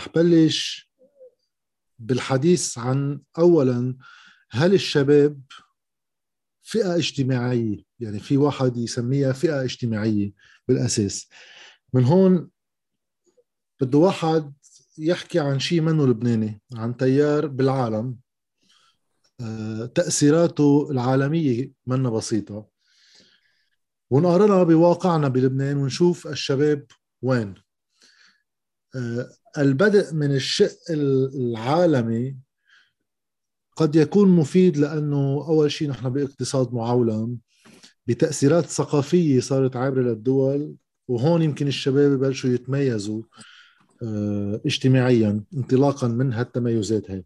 رح بلش بالحديث عن اولا هل الشباب فئة اجتماعية يعني في واحد يسميها فئة اجتماعية بالأساس. من هون بده واحد يحكي عن شيء منه لبناني عن تيار بالعالم. آه، تأثيراته العالمية منا بسيطة. ونقارنها بواقعنا بلبنان ونشوف الشباب وين. البدء من الشق العالمي قد يكون مفيد لأنه أول شيء نحن باقتصاد معولم بتأثيرات ثقافية صارت عابره للدول وهون يمكن الشباب يبلشوا يتميزوا آه، اجتماعيا انطلاقا من هالتميزات هاي.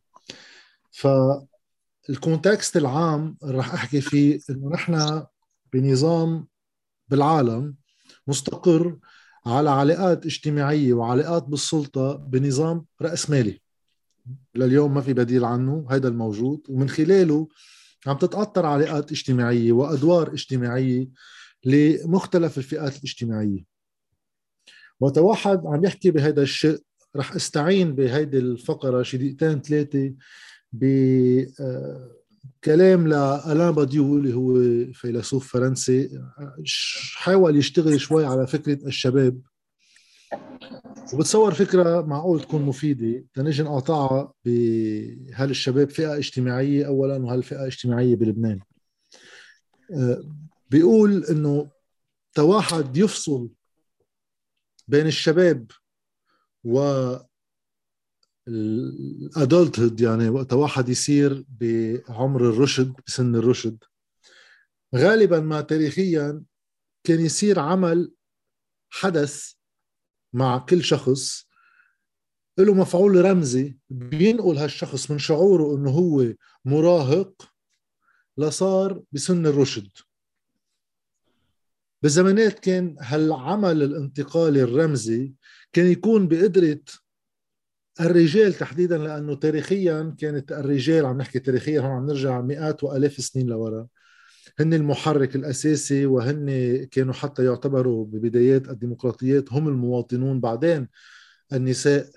فالكونتكست العام رح أحكي فيه إنه نحن بنظام بالعالم مستقر على علاقات اجتماعية وعلاقات بالسلطة بنظام راسمالي لليوم ما في بديل عنه هذا الموجود. ومن خلاله عم تتأطر علاقات اجتماعية وأدوار اجتماعية لمختلف الفئات الاجتماعية. وقت واحد عم يحكي بهذا الشيء رح استعين بهيدي الفقرة شي دقيقتين ثلاثة بكلام لألان باديو اللي هو فيلسوف فرنسي حاول يشتغل شوي على فكرة الشباب. وبتصور فكرة معقول تكون مفيدة. تنجي نقاطعها بهل الشباب فئة اجتماعية أولا وهل فئة اجتماعية بلبنان. آه، بيقول إنه تواحد يفصل بين الشباب و الادولتهود يعني وقت واحد يصير بعمر الرشد بسن الرشد. غالبا ما تاريخيا كان يصير عمل حدث مع كل شخص له مفعول رمزي بينقل هالشخص من شعوره إنه هو مراهق لصار بسن الرشد. بالزمانات كان هالعمل الانتقالي الرمزي كان يكون بقدرة الرجال تحديدا لأنه تاريخيا كانت الرجال عم نحكي تاريخيا هون عم نرجع مئات وألاف السنين لورا. هن المحرك الأساسي وهن كانوا حتى يعتبروا ببدايات الديمقراطيات هم المواطنون. بعدين النساء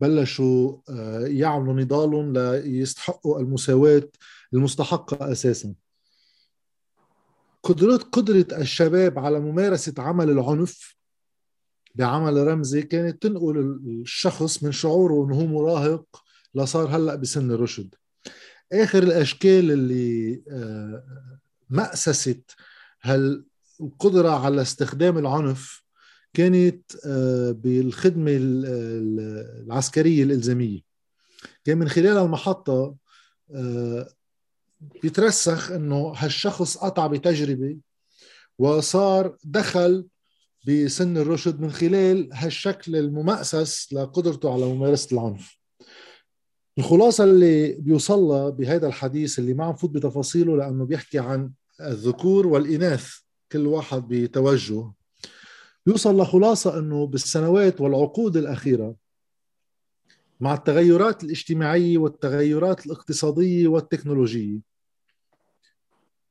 بلشوا آه، يعملوا نضالهم ليستحقوا المساواة المستحقة أساسا. قدرة قدرة الشباب على ممارسة عمل العنف بعمل رمزي كانت تنقل الشخص من شعوره انه هو مراهق لصار هلأ بسن الرشد آخر الأشكال اللي آه، مأسسة هالقدرة على استخدام العنف كانت آه، بالخدمة العسكرية الإلزامية. كان من خلال المحطة آه، بيترسخ إنه هالشخص قطع بتجربة وصار دخل بسن الرشد من خلال هالشكل الممأسس لقدرته على ممارسة العنف. الخلاصة اللي بيوصلها بهذا الحديث اللي ما عم فوت بتفاصيله لأنه بيحكي عن الذكور والإناث كل واحد بتوجه يوصل لخلاصة أنه بالسنوات والعقود الأخيرة مع التغيرات الاجتماعية والتغيرات الاقتصادية والتكنولوجية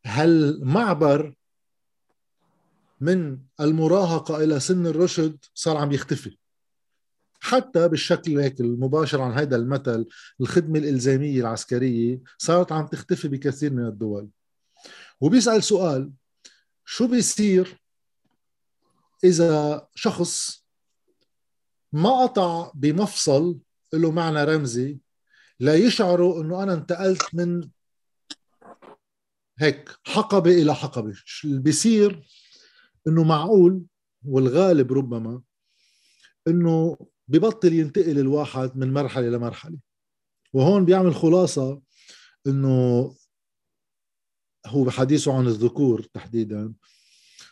هالمعبر من المراهقة إلى سن الرشد صار عم يختفي. حتى بالشكل هيك المباشر عن هذا المثل الخدمة الإلزامية العسكرية صارت عم تختفي بكثير من الدول. وبيسأل سؤال شو بيصير إذا شخص ما قطع بمفصل له معنى رمزي لا يشعروا إنه أنا انتقلت من هيك حقبة إلى حقبة؟ اللي بيصير؟ إنه معقول والغالب ربما إنه ببطل ينتقل الواحد من مرحلة لمرحلة. وهون بيعمل خلاصة إنه هو بحديثه عن الذكور تحديدا.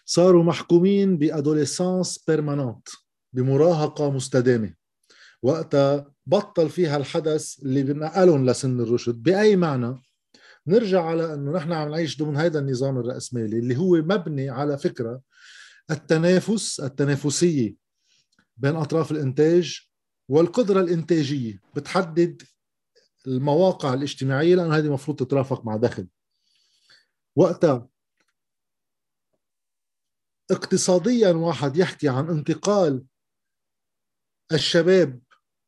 صاروا محكومين بأدوليسانس بيرماننت بمراهقة مستدامة. وقتها بطل فيها الحدث اللي بنقلهم لسن الرشد. بأي معنى؟ نرجع على إنه نحن عم نعيش ضمن هذا النظام الرأسمالي اللي هو مبني على فكرة التنافس التنافسية بين أطراف الإنتاج والقدرة الإنتاجية بتحدد المواقع الاجتماعية لأنه هذه المفروض تترافق مع دخل. وقتها اقتصاديا واحد يحكي عن انتقال الشباب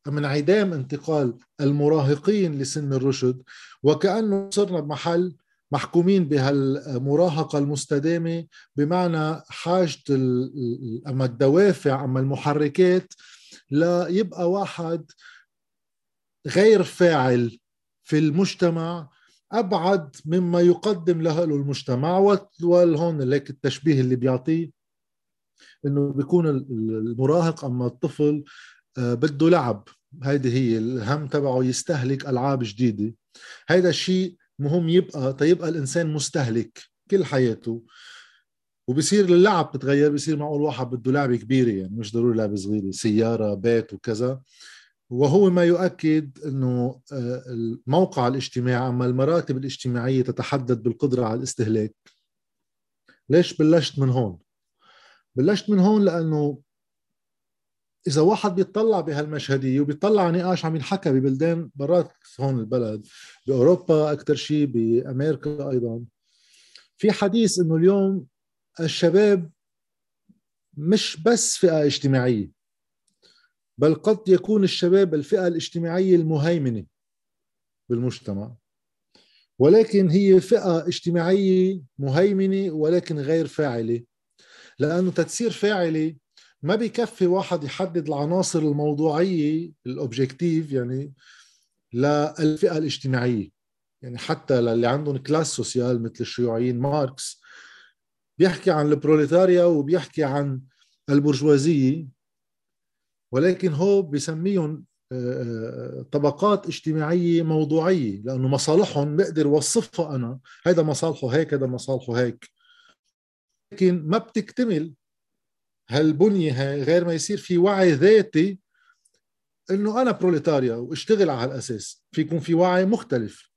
من انعدام انتقال المراهقين لسن الرشد وكأنه صرنا بمحل محكومين بهالمراهقة المستدامة بمعنى حاجة أما الدوافع أما المحركات ليبقى واحد غير فاعل في المجتمع أبعد مما يقدم له المجتمع. وهون لك التشبيه اللي بيعطيه إنه بيكون المراهق أما الطفل آه، بده لعب. هيدي هي الهم تبعه يستهلك ألعاب جديدة. هيدا الشيء مهم يبقى تيبقى الإنسان مستهلك كل حياته وبصير اللعب بتغير بصير معقول واحد بده لعبة كبيرة يعني مش ضروري لعبة صغيرة سيارة بيت وكذا. وهو ما يؤكد إنه آه، الموقع الاجتماعي أما المراتب الاجتماعية تتحدد بالقدرة على الاستهلاك. ليش بلشت من هون؟ بلشت من هون لأنه إذا واحد بيطلع بهالمشهدية وبيطلع نقاش عم ينحكى ببلدان برات هون البلد بأوروبا أكثر شيء بأمريكا أيضا في حديث إنه اليوم الشباب مش بس فئة اجتماعية بل قد يكون الشباب الفئة الاجتماعية المهيمنة بالمجتمع. ولكن هي فئة اجتماعية مهيمنة ولكن غير فاعلة لأنه تتصير فاعلة ما بيكفي واحد يحدد العناصر الموضوعية ال objectif يعني للفئة الاجتماعية. يعني حتى للي عندهم classe sociale مثل الشيوعيين ماركس بيحكي عن البروليتاريا وبيحكي عن البرجوازية ولكن هو بسميهم آه، آه، طبقات اجتماعية موضوعية لأنه مصالحهم بقدر وصفها أنا هذا مصالحه هيك هذا مصالحه هيك. لكن ما بتكتمل. هالبنية هاي غير ما يصير في وعي ذاتي إنه أنا بروليتاريا وأشتغل على هالأساس؟ في يكون في وعي مختلف.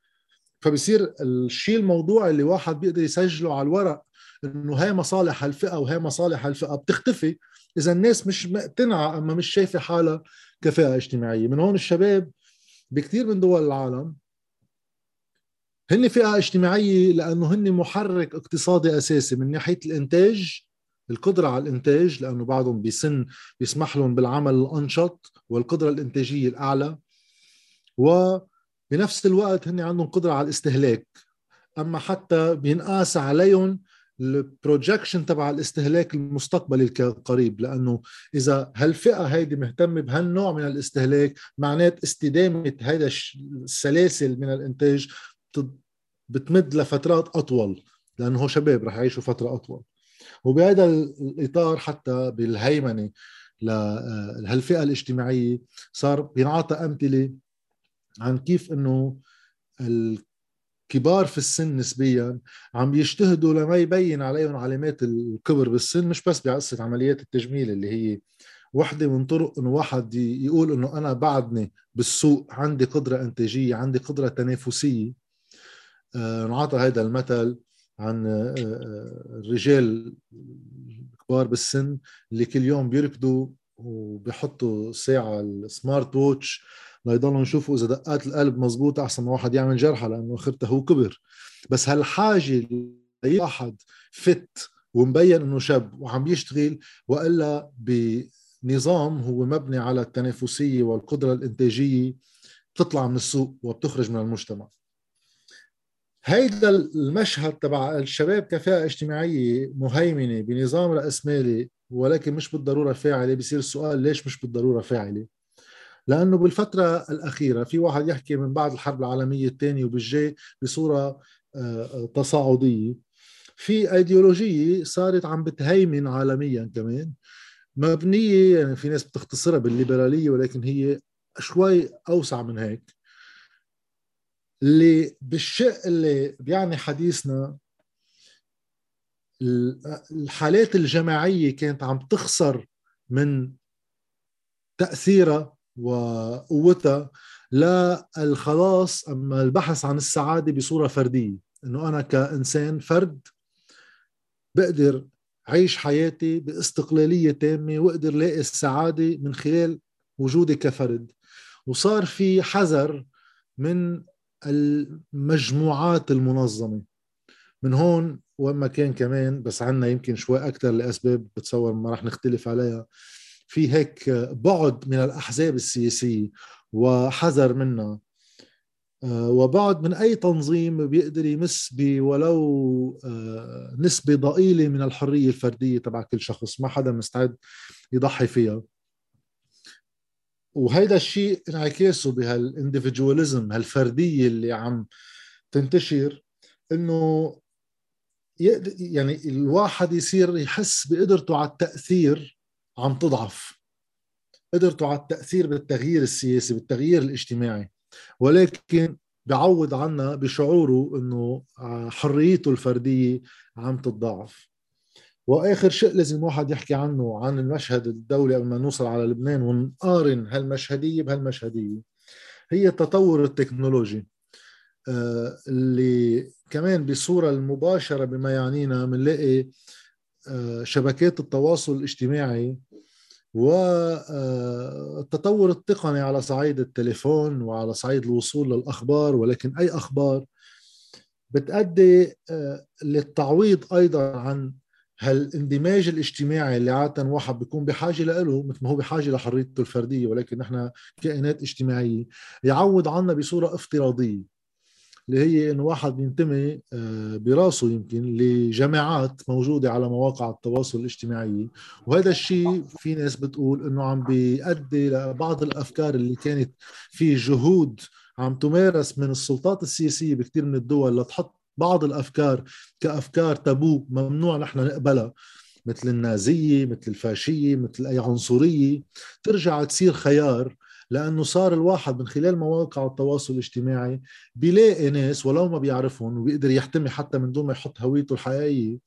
فبصير الشيء الموضوعي اللي واحد بيقدر يسجله على الورق إنه هاي مصالح هالفئة وهي مصالح هالفئة. بتختفي. إذا الناس مش مقتنعة أما مش شايفة حالها كفئة اجتماعية. من هون الشباب بكثير من دول العالم هن فئة اجتماعية لأنه هن محرك اقتصادي أساسي من ناحية الإنتاج القدرة على الإنتاج لأنه بعضهم بسن بيسمح لهم بالعمل الأنشط والقدرة الإنتاجية الأعلى. وبنفس الوقت هن عندهم قدرة على الاستهلاك. أما حتى بينقاس عليهم البروجكشن تبع الاستهلاك المستقبلي القريب لأنه إذا هالفئة هيدي مهتمة بهالنوع من الاستهلاك معنات استدامة هيدا السلاسل من الإنتاج بتمد لفترات أطول لأنه هو شباب رح يعيشوا فترة أطول. وبهذا الإطار حتى بالهيمنة لهالفئه الاجتماعية صار بينعطى أمثلة عن كيف إنه كبار في السن نسبيا عم يجتهدوا لما يبين عليهم علامات الكبر بالسن مش بس بقصة عمليات التجميل اللي هي وحدة من طرق إنه واحد يقول إنه أنا بعدني بالسوق عندي قدرة إنتاجية عندي قدرة تنافسية. آه نعطى هذا المثل. عن آه, آه، الرجال الكبار بالسن اللي كل يوم بيركضوا وبيحطوا ساعة السمارت ووتش ليضلوا يشوفوا إذا دقات القلب مزبوطة أحسن ما واحد يعمل جرحى لأنه اخرته هو كبر بس هالحاجة واحد فت ومبين إنه شاب وعم يشتغل وإلا بنظام هو مبني على التنافسية والقدرة الإنتاجية بتطلع من السوق وبتخرج من المجتمع. هيدا المشهد تبع الشباب كفاءة اجتماعية مهيمنة بنظام رأسمالي ولكن مش بالضرورة فاعلة. بصير السؤال ليش مش بالضرورة فاعلة؟ لأنه بالفترة الأخيرة في واحد يحكي من بعد الحرب العالمية الثانية وبالجاي بصورة آه، تصاعدية. في أيديولوجية صارت عم بتهيمن عالميا كمان. مبنية يعني في ناس بتختصرها بالليبرالية ولكن هي شوي أوسع من هيك. اللي بالشق اللي بيعني حديثنا الحالات الجماعية كانت عم تخسر من تأثيرها وقوتها للخلاص أما البحث عن السعادة بصورة فردية إنه أنا كإنسان فرد بقدر عيش حياتي باستقلالية تامة وأقدر لاقي السعادة من خلال وجودي كفرد. وصار في حذر من المجموعات المنظمة. من هون وين ما كان كمان بس عنا يمكن شوي أكثر لأسباب بتصور ما رح نختلف عليها في هيك بعد من الأحزاب السياسية وحذر منها. آه، وبعد من أي تنظيم بيقدر يمس ولو آه، نسبة ضئيلة من الحرية الفردية تبع كل شخص ما حدا مستعد يضحي فيها. وهيدا الشيء انعكاسه بهالاندفجواليزم هالفردية اللي عم تنتشر إنه يعني الواحد يصير يحس بقدرته على التأثير عم تضعف. قدرته على التأثير بالتغيير السياسي بالتغيير الاجتماعي. ولكن بعوض عنا بشعوره إنه حريته الفردية عم تتضاعف وآخر شيء لازم واحد يحكي عنه عن المشهد الدولي قبل ما نوصل على لبنان ونقارن هالمشهدية بهالمشهدية. هي التطور التكنولوجي آه، اللي كمان بصورة المباشرة بما يعنينا بنلاقي آه، شبكات التواصل الاجتماعي والتطور التقني على صعيد التليفون وعلى صعيد الوصول للأخبار ولكن أي أخبار بتأدي آه، للتعويض أيضا عن هالاندماج الاجتماعي اللي عادة واحد بيكون بحاجة له مثل ما هو بحاجة لحريته الفردية ولكن نحن كائنات اجتماعية يعوض عنا بصورة افتراضية اللي هي إنه واحد بينتمي آه، براسه يمكن لجماعات موجودة على مواقع التواصل الاجتماعي. وهذا الشيء في ناس بتقول إنه عم بيؤدي لبعض الأفكار اللي كانت في جهود عم تمارس من السلطات السياسية بكثير من الدول لتحط بعض الأفكار كأفكار تابو ممنوع نحن نقبلها مثل النازية مثل الفاشية مثل أي عنصرية. ترجع تصير خيار لأنه صار الواحد من خلال مواقع التواصل الاجتماعي بيلاقي ناس ولو ما بيعرفهم وبيقدر يحتمي حتى من دون ما يحط هويته الحقيقية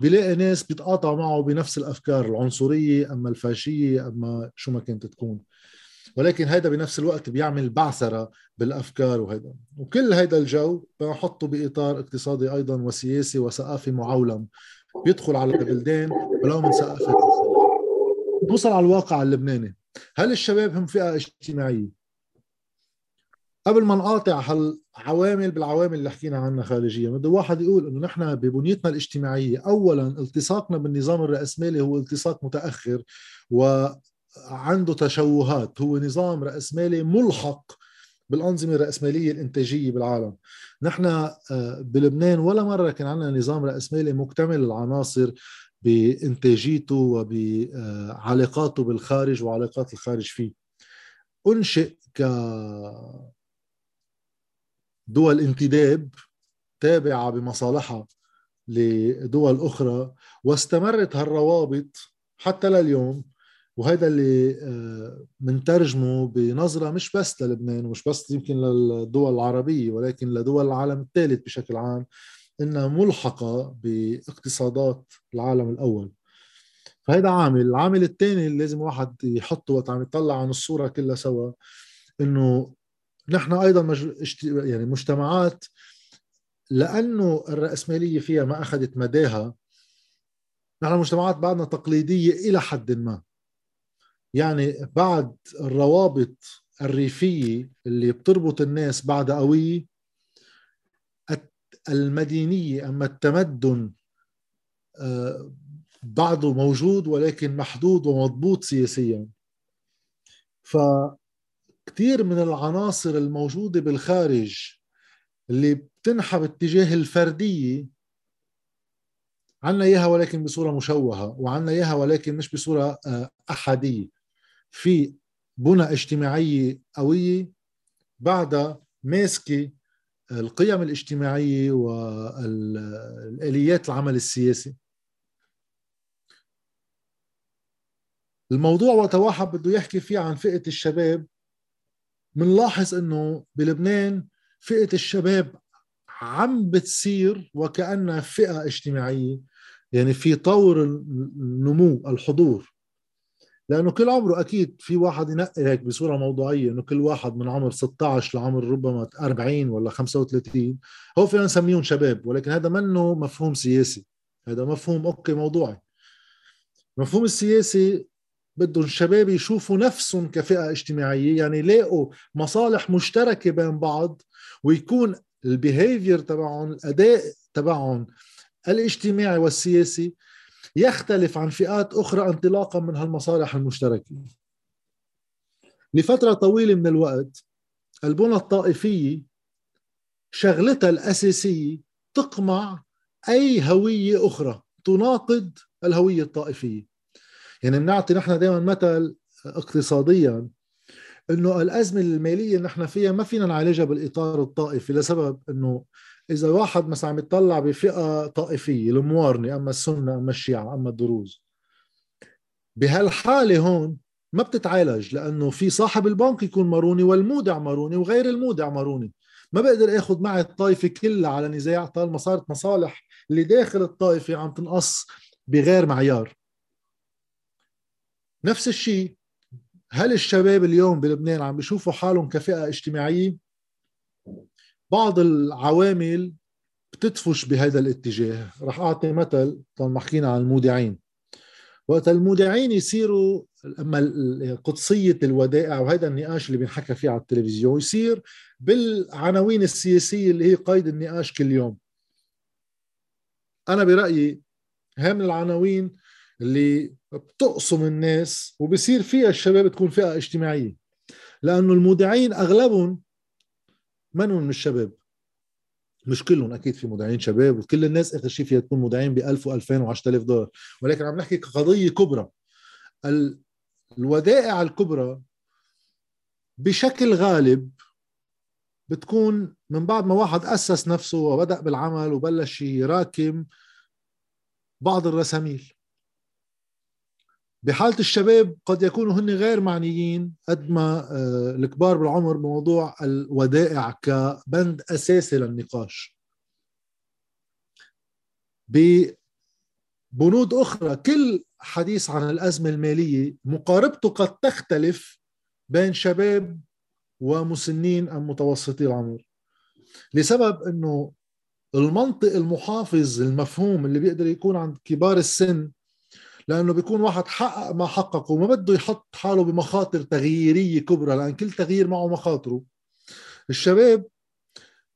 بيلاقي ناس بيتقاطعوا معه بنفس الأفكار العنصرية أما الفاشية أما شو ما كانت تكون. ولكن هيدا بنفس الوقت بيعمل بعثرة بالأفكار وهيدا. وكل هيدا الجو بنحطه بإطار اقتصادي أيضا وسياسي وثقافي معولم. بيدخل على البلدان ولو من ثقافات نوصل على الواقع اللبناني. هل الشباب هم فئة اجتماعية؟ قبل ما نقاطع هالعوامل بالعوامل اللي حكينا عنها خارجيا بده واحد يقول إنه نحن ببنيتنا الاجتماعية اولا التصاقنا بالنظام الرأسمالي هو التصاق متأخر وعنده تشوهات. هو نظام رأسمالي ملحق بالأنظمة الرأسمالية الإنتاجية بالعالم. نحن آه، بلبنان ولا مرة كان عندنا نظام رأسمالي مكتمل العناصر بإنتاجيته وبعلاقاته بالخارج وعلاقات الخارج فيه. أنشئ ك دول انتداب تابعة بمصالحها لدول أخرى واستمرت هالروابط حتى لليوم. وهذا اللي منترجمه آه، بنظرة مش بس للبنان ومش بس يمكن للدول العربية ولكن لدول العالم الثالث بشكل عام إنها ملحقة باقتصادات العالم الأول. فهذا عامل. العامل الثاني اللي لازم واحد يحطه وقت عم يطلع عن الصورة كلها سوا إنه نحن أيضا مج... يعني مجتمعات لأنه الرأسمالية فيها ما أخذت مداها نحن مجتمعات بعدنا تقليدية إلى حد ما. يعني بعد الروابط الريفية اللي بتربط الناس بعد قويه المدينية أما التمدن آه، بعضه موجود ولكن محدود ومضبوط سياسيا. فكثير من العناصر الموجودة بالخارج اللي بتنحى باتجاه الفردية عنا إياها ولكن بصورة مشوهة وعنا إياها ولكن مش بصورة آه، أحادية في بنى اجتماعية قوية بعدها ماسكة القيم الاجتماعية والآليات العمل السياسي. الموضوع وقت واحد بده يحكي فيه عن فئة الشباب منلاحظ إنه بلبنان فئة الشباب عم بتصير وكأنها فئة اجتماعية. يعني في طور النمو الحضور. لأنه كل عمره أكيد في واحد ينقي هيك بصورة موضوعية إنه كل واحد من عمر 16 لعمر ربما 40 ولا 35 هو فينا نسميهم شباب ولكن هذا منه مفهوم سياسي. هذا مفهوم okay موضوعي. المفهوم السياسي بدهم الشباب يشوفوا نفسهم كفئة اجتماعية يعني يلاقوا مصالح مشتركة بين بعض ويكون ال behavior تبعهم الأداء تبعهم الاجتماعي والسياسي يختلف عن فئات أخرى انطلاقا من هالمصالح المشتركة. لفترة طويلة من الوقت البنى الطائفية شغلتها الأساسية تقمع أي هوية أخرى تناقض الهوية الطائفية. يعني بنعطي نحن دائما مثل اقتصاديا إنه الأزمة المالية اللي نحن فيها ما فينا نعالجها بالإطار الطائفي لسبب إنه إذا واحد مثلا عم يطلع بفئة طائفية الموارنة أما السنة أما الشيعة أما الدروز. بهالحالة هون ما بتتعالج لأنه في صاحب البنك يكون ماروني والمودع ماروني وغير المودع ماروني. ما بقدر آخذ معي الطائفة كلها على نزاع طالما صارت مصالح اللي داخل الطائفة عم تنقص بغير معيار. نفس الشيء هل الشباب اليوم بلبنان عم بيشوفوا حالهم كفئة اجتماعية؟ بعض العوامل بتدفش بهذا الاتجاه. رح أعطي مثل طالما حكينا عن المودعين. وقت المودعين يصيروا أما قدسية الودائع وهذا النقاش اللي بينحكى فيه على التلفزيون يصير بالعناوين السياسية اللي هي قيد النقاش كل يوم. أنا برأيي هي من العناوين اللي بتقسم الناس وبصير فيها الشباب تكون فئة اجتماعية. لأنه المودعين أغلبهم منهم من الشباب؟ مش كلهم أكيد في مودعين شباب وكل الناس آخر شيء فيها تكون مودعين ب 1000 و2000 و10000 دولار. ولكن عم نحكي كقضية كبرى. الودائع الكبرى بشكل غالب بتكون من بعد ما واحد أسس نفسه وبدأ بالعمل وبلش يراكم بعض الرساميل. بحالة الشباب قد يكونوا هن غير معنيين قد ما آه، الكبار بالعمر بموضوع الودائع كبند أساسي للنقاش. ببنود أخرى كل حديث عن الأزمة المالية مقاربته قد تختلف بين شباب ومسنين أم متوسطي العمر. لسبب أنه المنطق المحافظ المفهوم اللي بيقدر يكون عند كبار السن لأنه بيكون واحد حقق ما حققه وما بده يحط حاله بمخاطر تغييرية كبرى لأن كل تغيير معه مخاطره. الشباب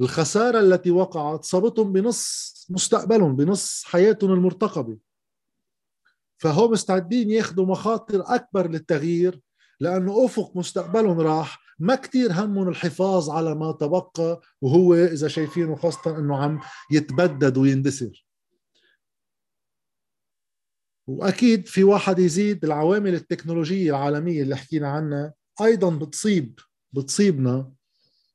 الخسارة التي وقعت صابتهم بنص مستقبلهم بنص حياتهم المرتقبة. فهو مستعدين ياخذوا مخاطر أكبر للتغيير لأنه أفق مستقبلهم راح ما كتير همهم الحفاظ على ما تبقى وهو إذا شايفينه خاصة إنه عم يتبدد ويندثر. وأكيد في واحد يزيد العوامل التكنولوجية العالمية اللي حكينا عنها أيضا بتصيب بتصيبنا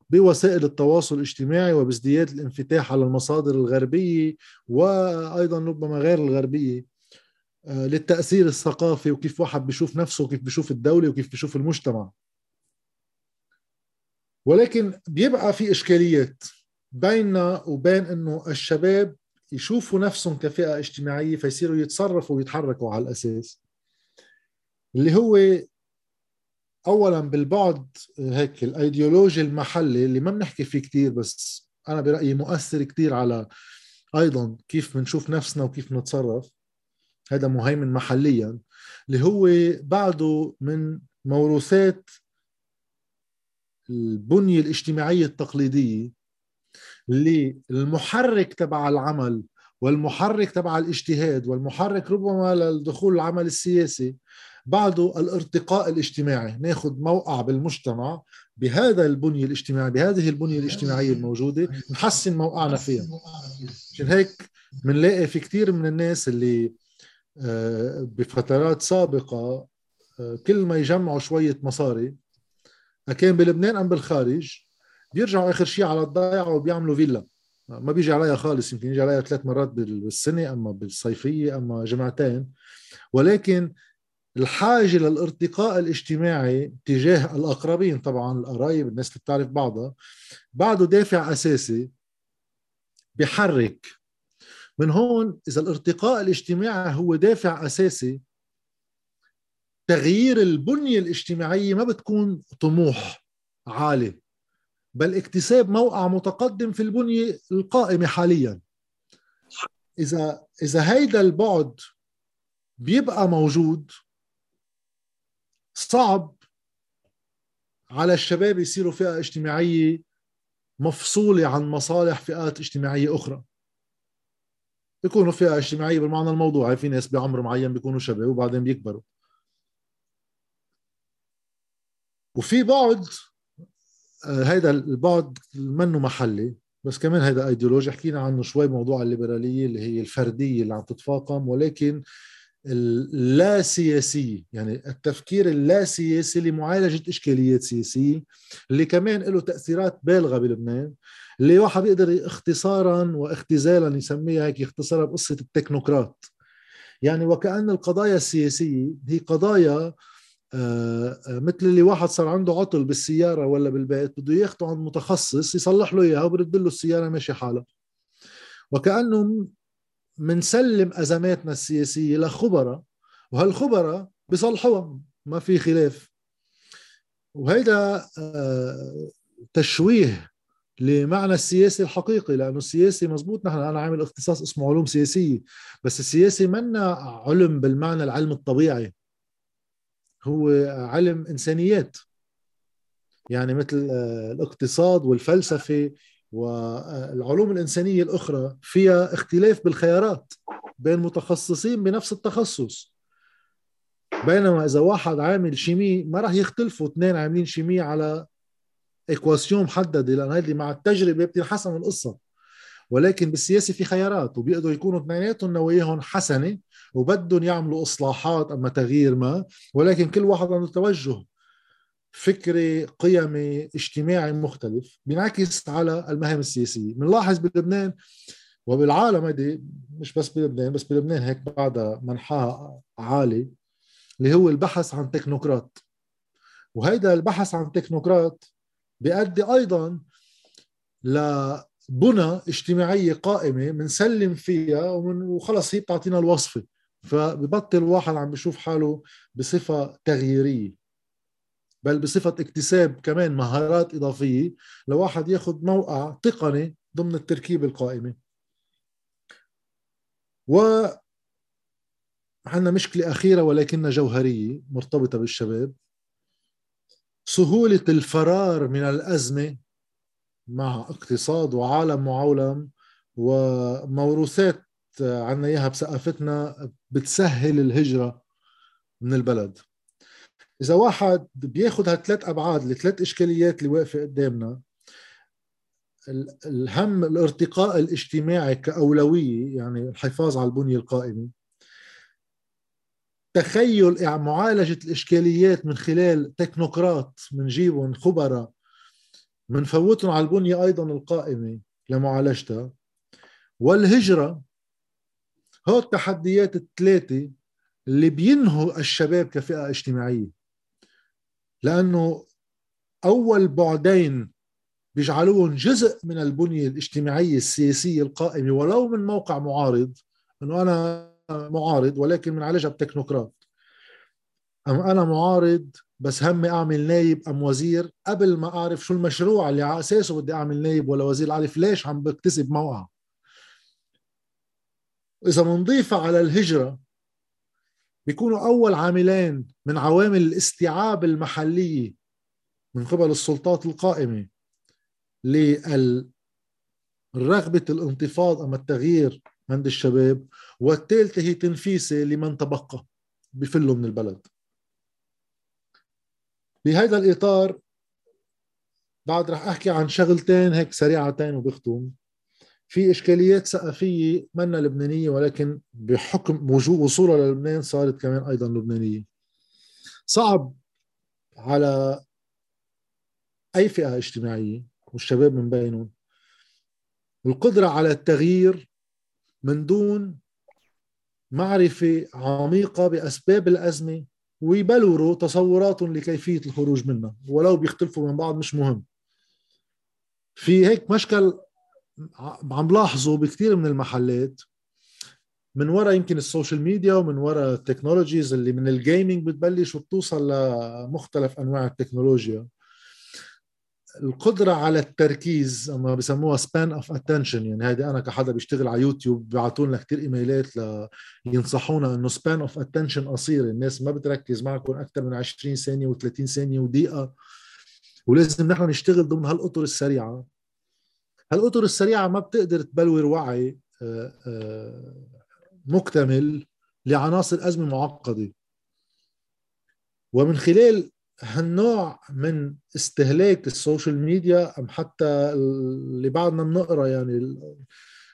بوسائل التواصل الاجتماعي وبازدياد الانفتاح على المصادر الغربية وأيضا ربما غير الغربية آه، للتأثير الثقافي وكيف واحد بيشوف نفسه وكيف بيشوف الدولة وكيف بيشوف المجتمع. ولكن بيبقى في إشكاليات بيننا وبين إنه الشباب يشوفوا نفسهم كفئة اجتماعية فيصيروا يتصرفوا ويتحركوا على الأساس. اللي هو اولا بالبعد هيك الايديولوجي المحلي اللي ما بنحكي فيه كثير بس أنا برأيي مؤثر كثير على أيضا كيف بنشوف نفسنا وكيف نتصرف هذا مهيمن محليا. اللي هو بعده من موروثات البنية الاجتماعية التقليدية اللي المحرك تبع العمل والمحرك تبع الاجتهاد والمحرك ربما للدخول العمل السياسي بعده الارتقاء الاجتماعي. ناخذ موقع بالمجتمع بهذا البنية الاجتماعية بهذه البنية الاجتماعية الموجودة نحسن موقعنا فيها. عشان هيك بنلاقي في كثير من الناس اللي آه، بفترات سابقة آه، كل ما يجمعوا شوية مصاري كان بلبنان أم بالخارج بيرجعوا آخر شيء على الضيعة وبيعملوا فيلا. ما بيجي عليها خالص يمكن يجي عليها ثلاث مرات بالسنة أما بالصيفية أما جمعتين. ولكن الحاجة للارتقاء الاجتماعي تجاه الأقربين طبعا القرايب الناس اللي بتعرف بعضها بعده دافع أساسي بحرك. من هون إذا الارتقاء الاجتماعي هو دافع أساسي تغيير البنية الاجتماعية ما بتكون طموح عالي. بل اكتساب موقع متقدم في البنية القائمة حاليا. إذا إذا هيدا البعد بيبقى موجود صعب على الشباب يصيروا فئة اجتماعية مفصولة عن مصالح فئات اجتماعية أخرى. بيكونوا فئة اجتماعية بالمعنى الموضوعي في ناس بعمر معين بيكونوا شباب وبعدين بيكبروا. وفي بعد هيدا البعد منه محلي بس كمان هيدا ايديولوجي حكينا عنه شوي بموضوع الليبرالية اللي هي الفردية اللي عم تتفاقم ولكن اللا سياسية يعني التفكير اللا سياسي لمعالجة إشكاليات سياسية اللي كمان له تأثيرات بالغة بلبنان اللي واحد بيقدر اختصارا واختزالا يسميها هيك يختصرها بقصة التكنوقراط. يعني وكأن القضايا السياسية هي قضايا آه، آه، مثل اللي واحد صار عنده عطل بالسيارة ولا بالبيت بده ياخده عند متخصص يصلح له إياها وبرد له السيارة ماشي حالها وكأنه منسلم أزماتنا السياسية لخبراء وهالخبراء بيصلحوها ما في خلاف. وهيدا آه، تشويه لمعنى السياسي الحقيقي لأنه السياسي مزبوط نحن أنا عامل اختصاص اسمه علوم سياسية بس السياسي منا علم بالمعنى العلم الطبيعي. هو علم إنسانيات. يعني مثل آه، الاقتصاد والفلسفة والعلوم الإنسانية الأخرى فيها اختلاف بالخيارات بين متخصصين بنفس التخصص. بينما إذا واحد عامل شيمي ما راح يختلفوا اثنين عاملين شيمي على إكواسيون محددة لأن هذه مع التجربة بتنحسن القصة. ولكن بالسياسة في خيارات وبيقدروا يكونوا اثنيناتهم نواياهم حسنة وبدهم يعملوا إصلاحات أما تغيير ما ولكن كل واحد عنده توجه فكري قيمي اجتماعي مختلف بينعكس على المهام السياسية. بنلاحظ بلبنان وبالعالم هذه مش بس بلبنان بس بلبنان هيك بعدها منحاها عالي اللي هو البحث عن تكنوقراط. وهيدا البحث عن تكنوقراط بيؤدي أيضا لبنى اجتماعية قائمة بنسلم فيها وخلص هي بتعطينا الوصفة. فببطل واحد عم بيشوف حاله بصفة تغييرية بل بصفة اكتساب كمان مهارات إضافية لواحد ياخذ موقع تقني ضمن التركيبة القائمة. و عندنا مشكلة أخيرة ولكنها جوهرية مرتبطة بالشباب. سهولة الفرار من الأزمة مع اقتصاد وعالم معولم وموروثات عنا إياها بثقافتنا بتسهل الهجرة من البلد. إذا واحد بياخذ هالثلاث أبعاد الثلاث إشكاليات اللي واقفة قدامنا الهم الارتقاء الاجتماعي كأولوية يعني الحفاظ على البنية القائمة تخيل معالجة الإشكاليات من خلال تكنوقراط بنجيبهم خبراء بنفوتهم على البنية أيضا القائمة لمعالجتها. والهجرة هو التحديات الثلاثه اللي بينهوا الشباب كفئة اجتماعية. لأنه أول بعدين بيجعلوهم جزء من البنية الاجتماعية السياسية القائمة ولو من موقع معارض إنه أنا معارض ولكن بنعالجها بتكنوقراط أم أنا معارض بس همي أعمل نايب أم وزير قبل ما أعرف شو المشروع اللي على أساسه بدي أعمل نايب ولا وزير أعرف ليش عم بكتسب موقع. إذا بنضيفها على الهجرة بيكونوا أول عاملين من عوامل الاستيعاب المحلية من قبل السلطات القائمة للرغبة الانتفاض أما التغيير عند الشباب والثالثة هي تنفيسة لمن تبقى بفلوا من البلد. بهذا الإطار بعد رح أحكي عن شغلتين هيك سريعتين وبختم في إشكاليات ثقافية منا لبنانية ولكن بحكم وجود وصولها للبنان صارت كمان أيضا لبنانية. صعب على أي فئة اجتماعية والشباب من بينهم القدرة على التغيير من دون معرفة عميقة بأسباب الأزمة ويبلوروا تصوراتهم لكيفية الخروج منها ولو بيختلفوا من بعض مش مهم. في هيك مشكل عم بلاحظه بكثير من المحلات من وراء يمكن ال social media ومن وراء ال technologies اللي من ال gaming بتبلش وبتوصل لمختلف أنواع التكنولوجيا. القدرة على التركيز اما بسموها span of attention يعني هيدي أنا كحدا بيشتغل على يوتيوب بيعطوا لنا كثير إيميلات لينصحونا إنه span of attention قصير. الناس ما بتركز معكم أكثر من 20 ثانية و30 ثانية ودقيقة. ولازم نحن نشتغل ضمن هالأطر السريعة. هالاطر السريعة ما بتقدر تبلور وعي مكتمل لعناصر أزمة معقدة. ومن خلال هالنوع من استهلاك ال social media أم حتى اللي بعدنا بنقرأ يعني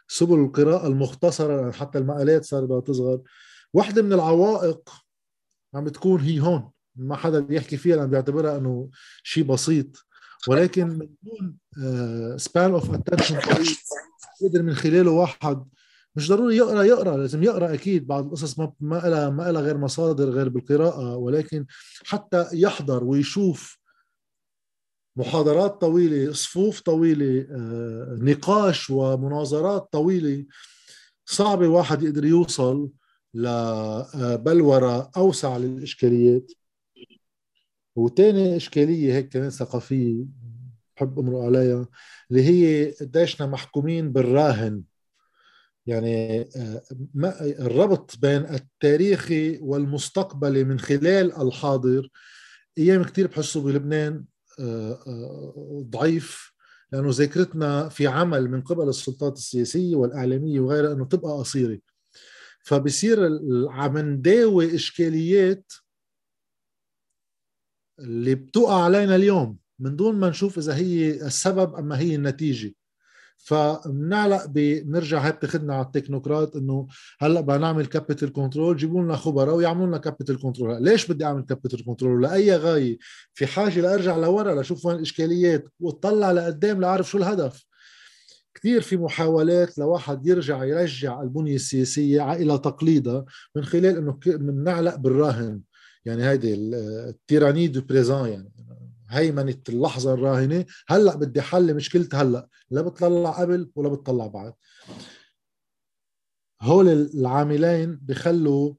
سبل القراءة المختصرة حتى المقالات صارت تصغر واحدة من العوائق عم بتكون هي هون ما حدا بيحكي فيها لأنه بيعتبرها إنه شيء بسيط. ولكن من دون span of attention يقدر من خلاله واحد. مش ضروري يقرأ يقرأ لازم يقرأ أكيد بعض القصص ما ما لها ما لها غير مصادر غير بالقراءة ولكن حتى يحضر ويشوف محاضرات طويلة صفوف طويلة آه، نقاش ومناظرات طويلة صعب واحد يقدر يوصل لبلوره أوسع للإشكاليات. وتاني إشكالية هيك كمان ثقافية بحب امرق عليها اللي هي قديشنا محكومين بالراهن. يعني آه، الربط بين التاريخي والمستقبلي من خلال الحاضر. أيام كثير بحسه بلبنان آه، آه، ضعيف لأنه ذاكرتنا في عمل من قبل السلطات السياسية والإعلامية وغيرها إنه تبقى قصيرة. فبصير عم نداوي إشكاليات اللي بتقع علينا اليوم من دون ما نشوف إذا هي السبب أما هي النتيجة. فبنعلق بنرجع هي بتاخذنا على التكنوقراط إنه هلأ بدنا نعمل capital control جيبوا لنا خبراء ويعملوا لنا capital control ليش بدي أعمل capital control لأي غاية؟ في حاجة لأرجع لورا لأشوف وين الإشكاليات وأطلع لقدام لأعرف شو الهدف. كثير في محاولات لواحد يرجع يرجع البنية السياسية إلى تقليدها من خلال إنه بنعلق بالراهن. يعني هيدي ال tyrannie du présent يعني. هيمنة اللحظة الراهنة. هلأ بدي حل مشكلتي هلأ. لا بتطلع قبل ولا بتطلع بعد. هول العاملين بخلوا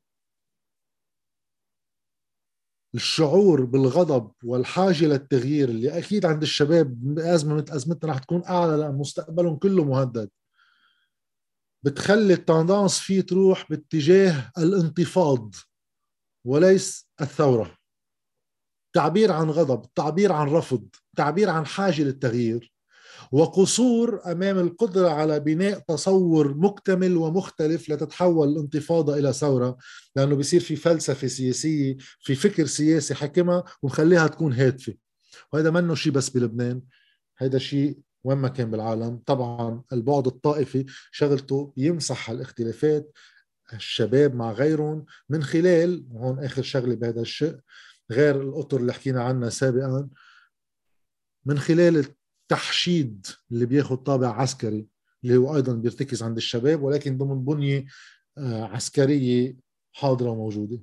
الشعور بالغضب والحاجة للتغيير اللي أكيد عند الشباب بأزمة مثل أزمتنا رح تكون أعلى لأن مستقبلهم كله مهدد. بتخلي التندانس فيه تروح باتجاه الانتفاض وليس الثورة. تعبير عن غضب تعبير عن رفض تعبير عن حاجة للتغيير. وقصور أمام القدرة على بناء تصور مكتمل ومختلف لتتحول الانتفاضة إلى ثورة لأنه بيصير في فلسفة سياسية في فكر سياسي حكمها ونخليها تكون هادفة. وهذا منه شيء بس بلبنان هذا شيء وين ما كان بالعالم. طبعا البعد الطائفي شغلته يمسح الاختلافات الشباب مع غيرهم من خلال وهون آخر شغلة بهذا الشيء غير الأطر اللي حكينا عنها سابقا من خلال التحشيد اللي بياخذ طابع عسكري اللي هو أيضا بيرتكز عند الشباب ولكن ضمن بنية آه، عسكرية حاضرة وموجودة.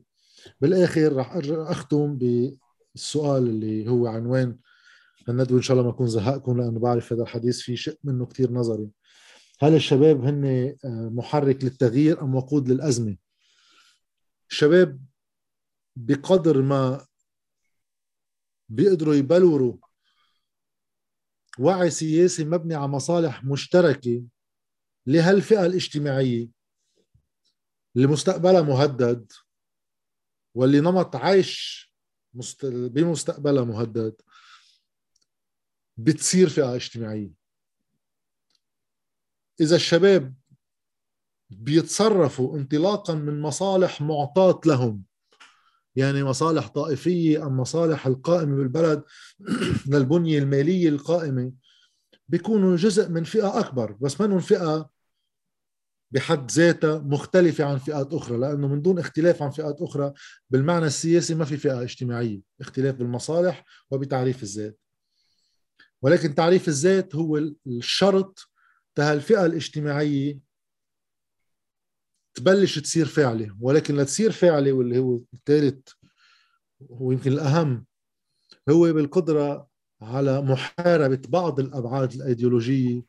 بالآخر راح أختم بالسؤال اللي هو عنوان الندوه إن شاء الله ما أكون زهقكم لأنه بعرف هذا الحديث في شيء منه كثير نظري. هل الشباب هن آه، محرك للتغيير أم وقود للأزمة؟ الشباب بقدر ما بيقدروا يبلوروا وعي سياسي مبني على مصالح مشتركة لهالفئة الاجتماعية اللي مستقبلها مهدد واللي نمط عيش بمستقبلها مهدد بتصير فئة اجتماعية. إذا الشباب بيتصرفوا انطلاقا من مصالح معطاة لهم يعني مصالح طائفية أم مصالح القائمة بالبلد للبنية المالية القائمة بيكونوا جزء من فئة أكبر بس منهم فئة بحد ذاتها مختلفة عن فئات أخرى لأنه من دون اختلاف عن فئات أخرى بالمعنى السياسي ما في فئة اجتماعية اختلاف بالمصالح وبتعريف الذات. ولكن تعريف الذات هو الشرط تهالفئة الاجتماعية تبلش تصير فعلي ولكن لتصير فعلي واللي هو الثالث ويمكن الأهم هو بالقدرة على محاربة بعض الأبعاد الأيديولوجية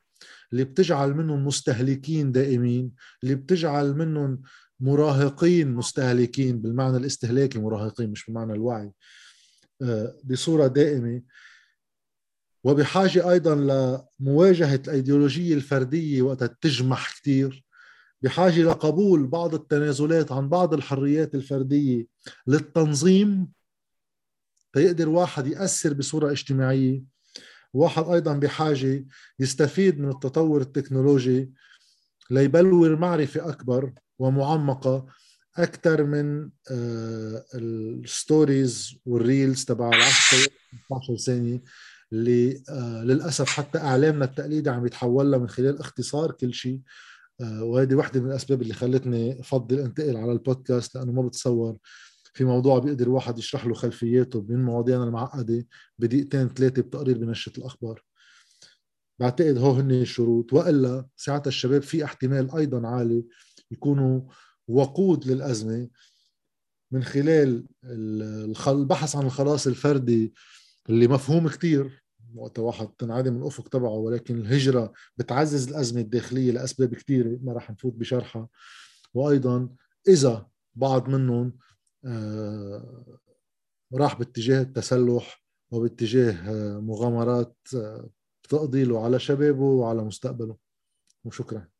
اللي بتجعل منهم مستهلكين دائمين اللي بتجعل منهم مراهقين مستهلكين بالمعنى الاستهلاكي مراهقين مش بمعنى الوعي آه، بصورة دائمة. وبحاجة أيضا لمواجهة الأيديولوجية الفردية وقتها تجمح كثير بحاجة لقبول بعض التنازلات عن بعض الحريات الفردية للتنظيم تيقدر واحد يأثر بصورة اجتماعية. واحد أيضا بحاجة يستفيد من التطور التكنولوجي ليبلور المعرفة أكبر ومعمقة أكثر من آه، ال stories وال reels تبع ال 10 15 ثانية. آه، للأسف حتى إعلامنا التقليدي عم يتحول من خلال اختصار كل شيء. آه، وهذه واحدة من الأسباب اللي خلتني أفضل أنتقل على البودكاست لأنه ما بتصور في موضوع بيقدر الواحد يشرح له خلفياته من مواضيعنا المعقدة بدقيقتين ثلاثة بتقرير بنشرة الأخبار. بعتقد هو هن الشروط. وإلا ساعتها الشباب في احتمال أيضا عالي يكونوا وقود للأزمة من خلال البحث عن الخلاص الفردي اللي مفهوم كتير. وقت واحد تنعدم الأفق تبعه ولكن الهجرة بتعزز الأزمة الداخلية لأسباب كثيره ما راح نفوت بشرحها. وأيضا إذا بعض منهم آه، راح باتجاه التسلح وباتجاه آه، مغامرات آه، تقضي له على شبابه وعلى مستقبله. وشكرا.